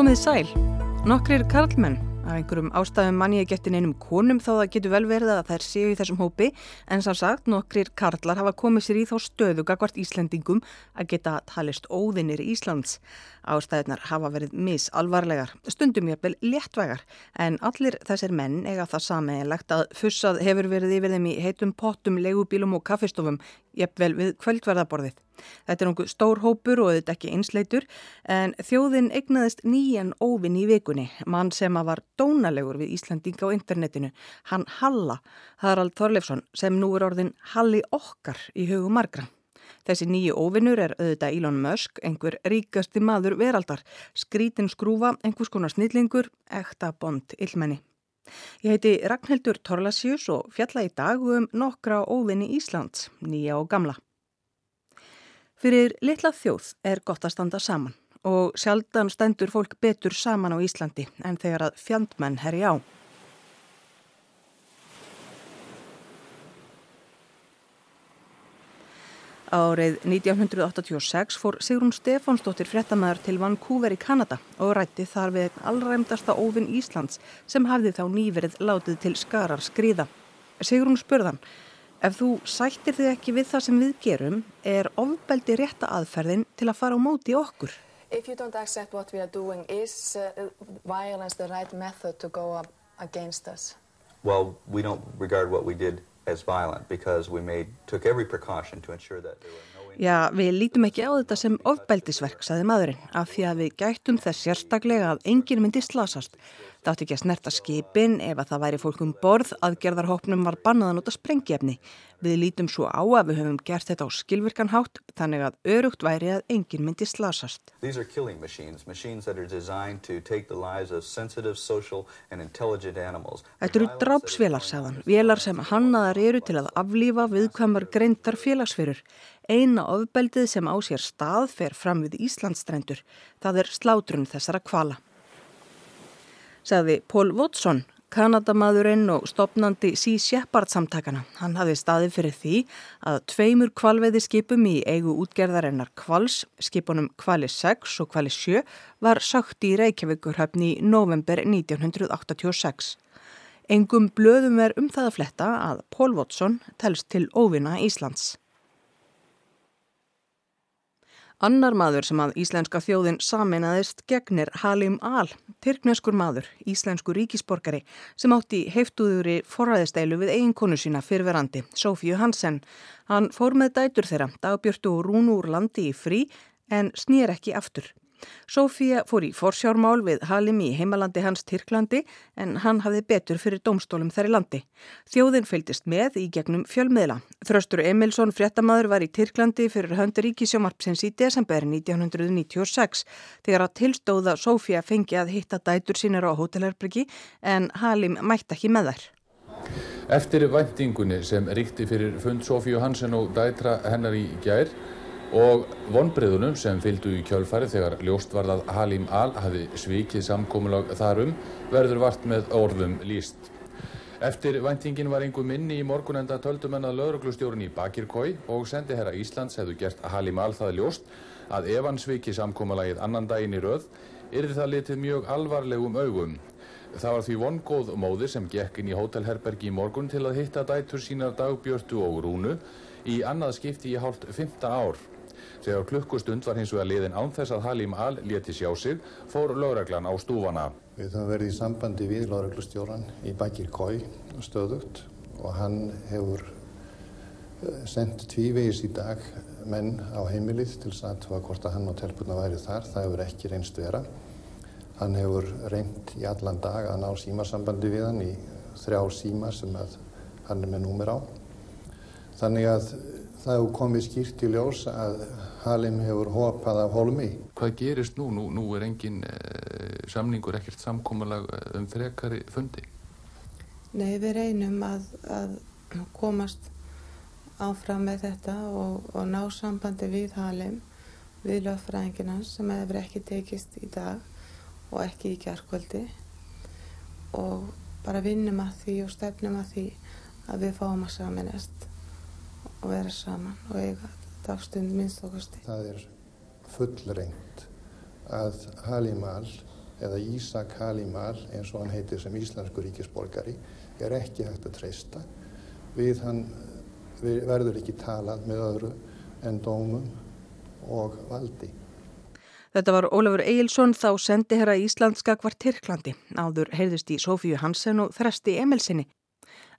Komið sæl. Nokkrir karlmenn af einhverjum ástæðum manni að geta einum konum þá það getur vel verið að þær séu í þessum hópi en sá sagt nokkrir karlar hafa komið sér í þá stöðu gagvart Íslendingum að geta talist óðinir í Íslands. Ástæðunar hafa verið misalvarlegar, stundum jafnvel léttvægar en allir þessir menn eiga það sameinlegt að fussað hefur verið yfir þeim í heitum pottum, legubílum og kaffestofum jafnvel við kvöldverðaborðið. Þetta er nokkuð stór hópur og þetta ekki einsleitur en þjóðin egnaðist nýjan óvinn í vikunni, mann sem að var dónalegur við Íslandinga á internetinu, hann Halla, Harald Þorleifsson sem nú er orðin Halli okkar í hugum margra. Þessi nýju óvinnur er auðvitað Elon Musk, einhver ríkasti maður veraldar, skrítin skrúfa, einhvers konar snillingur, ekta bond illmenni. Ég heiti Ragnhildur Torlasjus og fjalla í dag um nokkra óvinni Íslands, nýja og gamla. Fyrir litla þjóð er gott að standa saman og sjaldan stendur fólk betur saman á Íslandi en þegar að fjandmenn herri á. Árið 1986 fór Sigrun Stefánsdóttir frettamæður til Vancouver í Kanada og rætti þar við allræmdasta óvinn Íslands sem hafði þá nýverið látið til skarar skriða. Sigrun spurðan Ef þú sættir þig ekki við það sem við gerum, er ofbeldi rétta aðferðin til að fara á móti okkur. If you don't accept what we are doing, is uh, violence the right method to go against us? Well, we don't regard what we did as violent because we made, took every precaution to ensure that there were no... Já, við lítum ekki á þetta sem ofbeldisverk, saði maðurinn, af því að við gættum þess sérstaklega að enginn myndi slasast. Það átti ekki að snerta skipin ef að það væri fólkum borð, aðgerðarhópnum var bannað að nota sprengjefni. Við lítum svo á að við höfum gert þetta á skilvirkanhátt þannig að örugt væri að enginn myndi slasast. Machines, machines þetta eru drápsvélar, sagðan, vélar sem hannaðar eru til að aflífa viðkvæmar greindar félagsfyrur. Eina ofbeldið sem á sér stað fer fram við Íslandstrendur. Það er slátrun þessara kvala sagði Pól Watson, Kanadamadurinn og stopnandi Sea Shepherd samtakana. Hann hafði staðið fyrir því að tveimur kvalveiði skipum í eigu útgerðarinnar kvals, skipunum kvali 6 og kvali 7, var sökt í Reykjavíkurhöfni í november 1986. Engum blöðum er um það að fletta að Pól Watson telst til óvina Íslands. Annar maður sem að íslenska þjóðin saminnaðist gegnir Halim Al, tyrkneskur maður, íslensku ríkisborgari, sem átti heiftuðuri forræðisteilu við eiginkonu sína fyrverandi, Sofíu Hansen. Hann fór með dætur þeirra, dagbjörtu og rún úr landi í frí, en snýr ekki aftur. Sofía fór í forsjármál við Halim í heimalandi hans Tyrklandi en hann hafði betur fyrir domstólum þar í landi. Þjóðin fylgist með í gegnum fjölmiðla. Þröstur Emilsson, fréttamaður, var í Tyrklandi fyrir höndur ríkisjómarpsins í desember 1996 þegar að tilstóða Sofía fengi að hitta dætur sínir á hótelherbyggi en Halim mætti ekki með þær. Eftir vendingunni sem ríkti fyrir fund Sofíu Hansen og dætra hennar í gær og vonbreiðunum sem fylgdu í kjölfari þegar ljóst var að Halim Al hafi svikið samkómulag þarum verður vart með orðum líst. Eftir væntingin var einhver minni í morgunenda töldumenn að lauruglustjórun í Bakirkói og sendi herra Íslands hefðu gert Halim Al það ljóst að ef hann svikið samkómulagið annan daginn í röð er það litið mjög alvarlegum augum. Það var því vongóð móðir sem gekk inn í hótelherbergi í morgun til að hitta dætur sínar dagbjörtu og rúnu í annað skipti í hálft 15 ár. Þegar klukkustund var hins vegar liðin án þess að Halim Al leti sjá sig, fór lögreglan á stúfana. Við höfum verið í sambandi við lögreglustjóran í Bakir Kói stöðugt og hann hefur eh, sendt tvívegis í dag menn á heimilið til að aðtöfa hvort að hann og telpuna væri þar. Það hefur ekki reynst vera. Hann hefur reynd í allan dag að ná símasambandi við hann í þrjá síma sem hann er með númer á. Þannig að það hefur komið skýrt í ljós að Halim hefur hopað af holmi. Hvað gerist nú? Nú, nú er engin eh, samningur, ekkert samkómalag eh, um frekari fundi? Nei, við reynum að, að komast áfram með þetta og, og ná sambandi við Halim, við lögfræðinginans sem hefur ekki tekist í dag og ekki í kjarkvöldi og bara vinnum að því og stefnum að því að við fáum að saminast og vera saman og eiga dagstund minnst okkarsti. Það er fullrengt að Halimal eða Ísak Halimal eins og hann heitir sem íslensku ríkisborgari er ekki hægt að treysta við hann við verður ekki talað með öðru en dómum og valdi. Þetta var Ólafur Egilson þá sendi herra Íslandska kvart Tyrklandi. Áður heyrðist í Sofíu Hansen og þresti Emilsinni.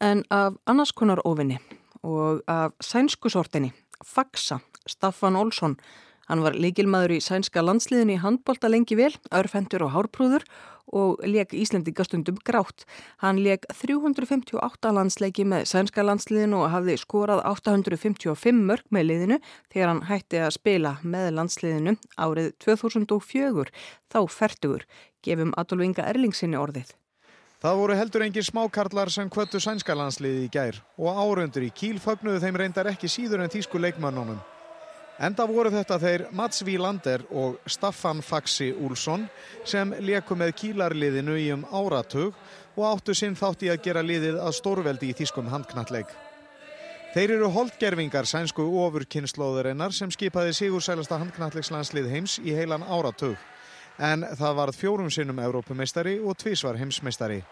En af annarskonar ofinni og af sænskusortinni, Faxa, Staffan Olsson, Hann var líkilmaður í sænska landsliðin í handbólta lengi vel, örfendur og hárprúður og leik Íslendingastundum grátt. Hann leik 358 landsleiki með sænska landsliðin og hafði skorað 855 mörg með liðinu þegar hann hætti að spila með landsliðinu árið 2004, þá færtugur, gefum Adolf Inga Erlingsinni orðið. Það voru heldur engin smákarlar sem kvöttu sænska landsliði í gær og árundur í kíl fögnuðu þeim reyndar ekki síður en tísku leikmannunum. Enda voru þetta þeir Mats Vílander og Staffan Faxi Úlsson sem leku með kílarliðinu í um áratug og áttu sinn þátt í að gera liðið að stórveldi í þýskum handknalleg. Þeir eru holdgerfingar sænsku ofurkynnslóðurinnar sem skipaði sigursælasta handknallegslandslið heims í heilan áratug. En það varð fjórum sinnum Evrópumeistari og tvísvar heimsmeistari.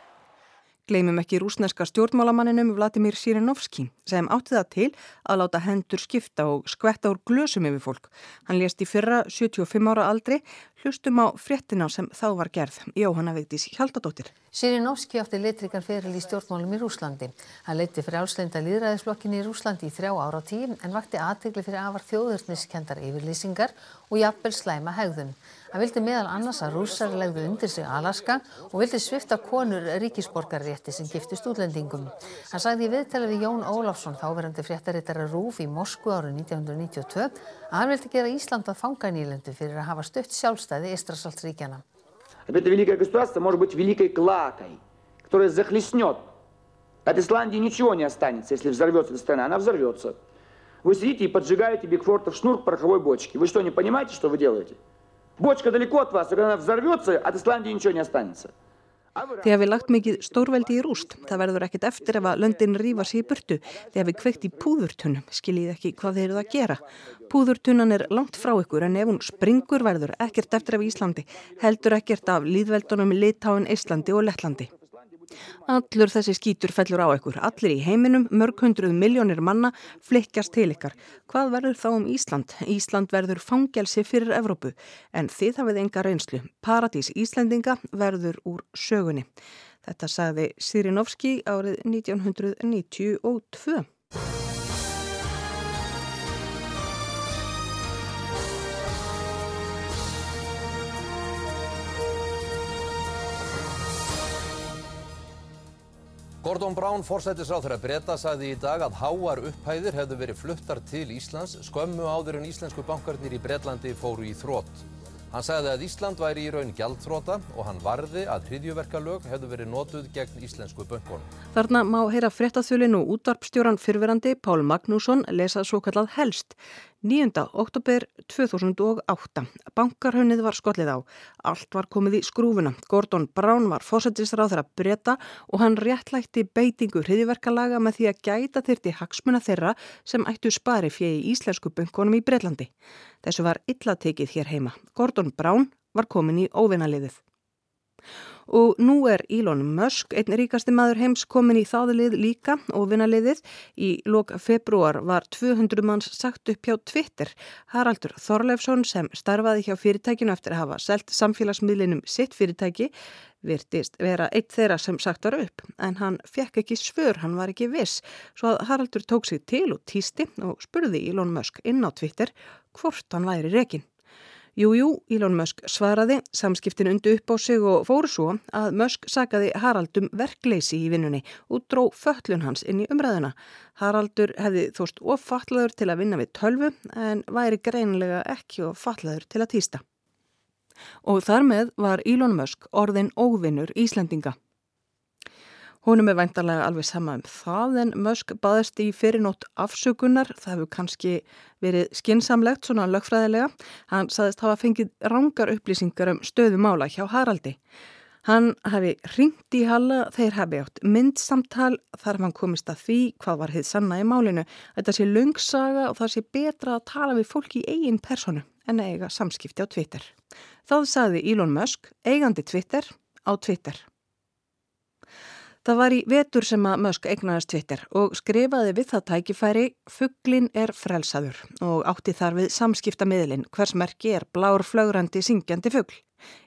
Gleimum ekki rúsneska stjórnmálamanninum Vladimir Sirinovski sem átti það til að láta hendur skipta og skvetta úr glösum yfir fólk. Hann lést í fyrra 75 ára aldri, hlustum á fréttina sem þá var gerð. Jóhanna Vigdís Hjaldadóttir. Sirinovski átti litrikan feril í stjórnmálum í Rúslandi. Hann leiti fyrir álsleinda líðræðisblokkinni í Rúslandi í þrjá ára tím en vakti aðtegli fyrir afar þjóðurniskendar yfirlýsingar og jafnvel slæma hegðun Hann vildi meðal annars að rússar legðu undir sig Alaska og vildi svifta konur ríkisborgarrétti sem giftist útlendingum. Hann sagði í viðtala við Jón Ólafsson, þáverandi fréttarittara Rúf í Moskvu árið 1992, að hann vildi gera Ísland að fanga nýlendu fyrir að hafa stött sjálfstæði Ístrasaldsríkjana. Это великое государство может быть великой клакой, которая захлестнет. От Исландии ничего не останется, если взорвется эта страна. Она взорвется. Вы сидите и поджигаете Бигфортов шнур к пороховой бочке. Вы что, не понимаете, что вы делаете? Бочка далеко от вас, и когда она взорвется, от Исландии ничего не останется. Þegar við lagt mikið stórveldi í rúst, það verður ekkit eftir ef að löndin rýfa sér í burtu. Þegar við kveikt í púðurtunum, skiljið ekki hvað þeir eru að gera. Púðurtunan er langt frá ykkur en ef hún springur verður ekkert eftir af Íslandi, heldur ekkert af líðveldunum Litáin, Íslandi og Lettlandi. Allur þessi skítur fellur á ykkur, allir í heiminum, mörg hundruð miljónir manna flikkjast til ykkar. Hvað verður þá um Ísland? Ísland verður fangelsi fyrir Evrópu, en þið hafið enga reynslu. Paradís Íslendinga verður úr sögunni. Þetta sagði Sirinovski árið 1992. Gordon Brown, forsættisráþurra Breta, sagði í dag að háar upphæðir hefðu verið fluttar til Íslands skömmu áður en íslensku bankarnir í Bretlandi fóru í þrótt. Hann sagði að Ísland væri í raun gjaldþróta og hann varði að hriðjuverkalög hefðu verið notuð gegn íslensku bönkunum. Þarna má heyra fréttaþjölin og útvarpstjóran fyrverandi Pál Magnússon lesa svo kallað helst. 9. oktober 2008. Bankarhaunnið var skollið á. Allt var komið í skrúfuna. Gordon Brown var fósættisráð þeirra breyta og hann réttlætti beitingu hriðiverkalaga með því að gæta þyrti hagsmuna þeirra sem ættu spari fjegi íslensku bönkunum í Breitlandi. Þessu var illa tekið hér heima. Gordon Brown var komin í óvinaliðið. Og nú er Elon Musk, einn ríkasti maður heims, komin í þáðlið líka og vinaliðið. Í lok februar var 200 manns sagt upp hjá Twitter. Haraldur Þorleifsson sem starfaði hjá fyrirtækinu eftir að hafa selt samfélagsmiðlinum sitt fyrirtæki virtist vera eitt þeirra sem sagt var upp. En hann fekk ekki svör, hann var ekki viss. Svo að Haraldur tók sig til og týsti og spurði Elon Musk inn á Twitter hvort hann væri rekin. Jújú, jú, Elon Musk svaraði, samskiptin undu upp á sig og fóru svo að Musk sagaði Haraldum verkleysi í vinnunni og dró föllun hans inn í umræðuna. Haraldur hefði þóst ofallaður til að vinna við tölvu en væri greinilega ekki ofallaður til að týsta. Og þar með var Elon Musk orðin óvinnur Íslendinga. Húnum er væntalega alveg sama um það en Musk baðist í fyrirnótt afsökunar, það hefur kannski verið skinsamlegt svona lögfræðilega. Hann saðist hafa fengið rángar upplýsingar um stöðumála hjá Haraldi. Hann hafi ringt í Halla, þeir hafi átt myndsamtal, þar hann komist að því hvað var þið sanna í málinu. Þetta sé lungsaga og það sé betra að tala við fólki í eigin personu en eiga samskipti á Twitter. Þá sagði Elon Musk, eigandi Twitter, á Twitter. Það var í vetur sem að Musk eignaðist Twitter og skrifaði við það tækifæri Fugglin er frelsaður og átti þar við samskipta miðlin hvers merki er blár flögrandi syngjandi fuggl.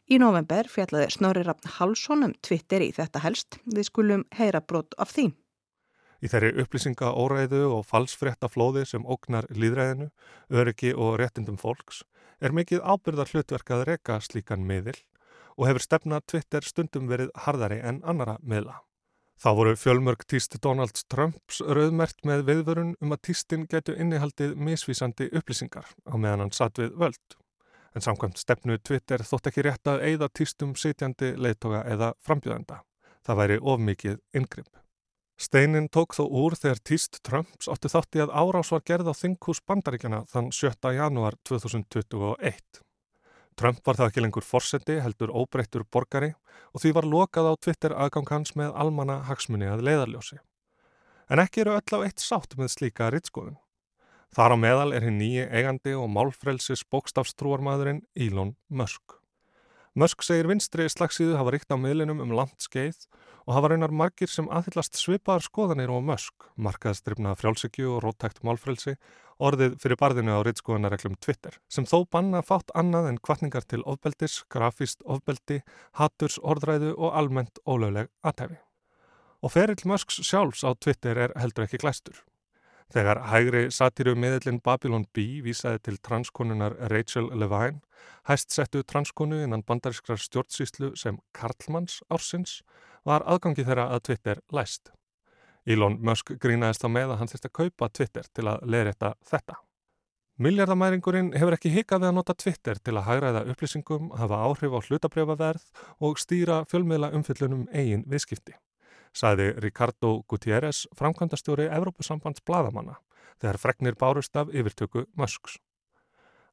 Í november fjallaði Snorri Raffn Hálsson um Twitter í þetta helst. Við skulum heyra brot af því. Í þeirri upplýsinga óræðu og falsfrétta flóði sem ógnar líðræðinu, öryggi og réttindum fólks er mikið ábyrðar hlutverk að reka slíkan miðil og hefur stefna Twitter stundum verið harðari en annara miðla. Þá voru fjölmörg týst Donald Trumps rauðmert með viðvörun um að týstin getu innihaldið misvísandi upplýsingar á meðan hann satt við völd. En samkvæmt stefnu Twitter þótt ekki rétt að eigða týstum sitjandi leittoga eða frambjöðenda. Það væri ofmikið yngripp. Steinin tók þó úr þegar týst Trumps átti þátti að árás var gerð á þinghús bandaríkjana þann 7. janúar 2021. Trump var það ekki lengur forseti, heldur óbreyttur borgari og því var lokað á Twitter aðgang hans með almanna hagsmunni að leiðarljósi. En ekki eru öll á eitt sátt með slíka rittskoðun. Þar á meðal er hinn nýji eigandi og málfrelsis bókstafstrúarmadurinn Elon Musk. Musk segir vinstri slagsíðu hafa ríkt á miðlinum um landskeið og hafa raunar margir sem aðhyllast svipaðar skoðanir og mösk, markaðstrifna frjálsökju og róttækt málfrelsi, orðið fyrir barðinu á reytskoðanareglum Twitter, sem þó banna fátt annað en kvartningar til ofbeldis, grafíst ofbeldi, haturs, orðræðu og almennt ólögleg aðtæfi. Og ferill Musks sjálfs á Twitter er heldur ekki glæstur. Þegar hægri satiru miðlinn Babylon B vísaði til transkonunar Rachel Levine, hæst settu transkonu innan bandarískrar stjórnsýslu sem Karlmanns ársins var aðgangi þeirra að Twitter læst. Elon Musk grínaðist á með að hann þurfti að kaupa Twitter til að leirita þetta. Miljardamæringurinn hefur ekki hikað við að nota Twitter til að hægræða upplýsingum, hafa áhrif á hlutabrjöfaverð og stýra fjölmiðla umfyllunum eigin viðskipti, saði Ricardo Gutierrez, framkvæmdastjóri Evrópusambands bladamanna, þegar fregnir bárust af yfirtöku Musks.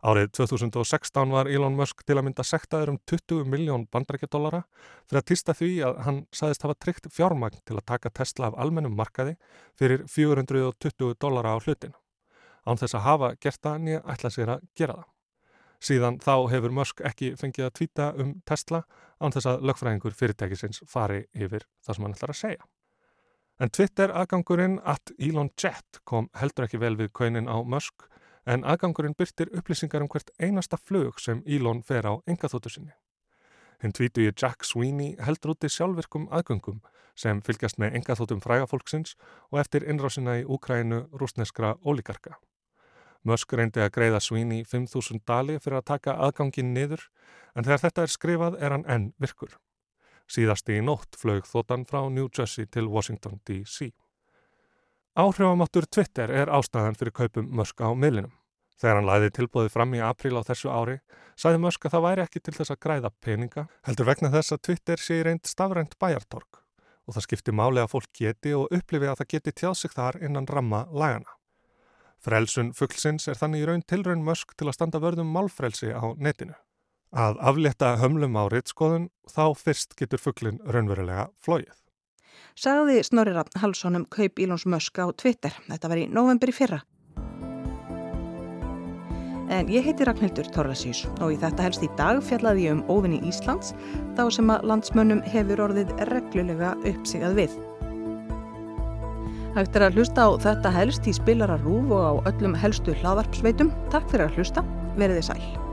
Árið 2016 var Elon Musk til að mynda sektaður um 20 miljón bandrækjadólara fyrir að týsta því að hann saðist hafa tryggt fjármagn til að taka Tesla af almennum markaði fyrir 420 dólara á hlutin. Án þess að hafa gert það nýja ætla sér að gera það. Síðan þá hefur Musk ekki fengið að tvíta um Tesla án þess að lögfræðingur fyrirtækisins fari yfir það sem hann ætlar að segja. En Twitter aðgangurinn at Elon Jet kom heldur ekki vel við kaunin á Musk en aðgangurinn byrtir upplýsingar um hvert einasta flög sem Elon fer á engaþóttu sinni. Hinn tvítu í Jack Sweeney heldur úti sjálfverkum aðgöngum sem fylgjast með engaþóttum frægafólksins og eftir innrásina í Úkrænu rúsneskra ólíkarka. Musk reyndi að greiða Sweeney 5.000 dali fyrir að taka aðgangin niður en þegar þetta er skrifað er hann enn virkur. Síðasti í nótt flög þóttan frá New Jersey til Washington D.C. Áhrifamáttur Twitter er ástæðan fyrir kaupum Musk á miðlinum. Þegar hann læði tilbúið fram í april á þessu ári, sæði Musk að það væri ekki til þess að græða peninga, heldur vegna þess að Twitter sé reynd stafrænt bæjartorg og það skipti máli að fólk geti og upplifi að það geti tjáð sig þar innan ramma lagana. Frelsun fugglsins er þannig í raun tilraun Musk til að standa vörðum málfrelsi á netinu. Að aflétta hömlum á rittskoðun þá fyrst getur fugglin raunverulega flóið sagði Snorri Raffn Hallsson um kaup Ílons Mösk á Twitter. Þetta var í november í fyrra. En ég heiti Ragnhildur Torrasís og í þetta helst í dag fjallaði ég um óvinni Íslands þá sem að landsmönnum hefur orðið reglulega uppsigað við. Hægt er að hlusta á þetta helst í spilara rúf og á öllum helstu hlaðvarpsveitum. Takk fyrir að hlusta. Verðið sæl.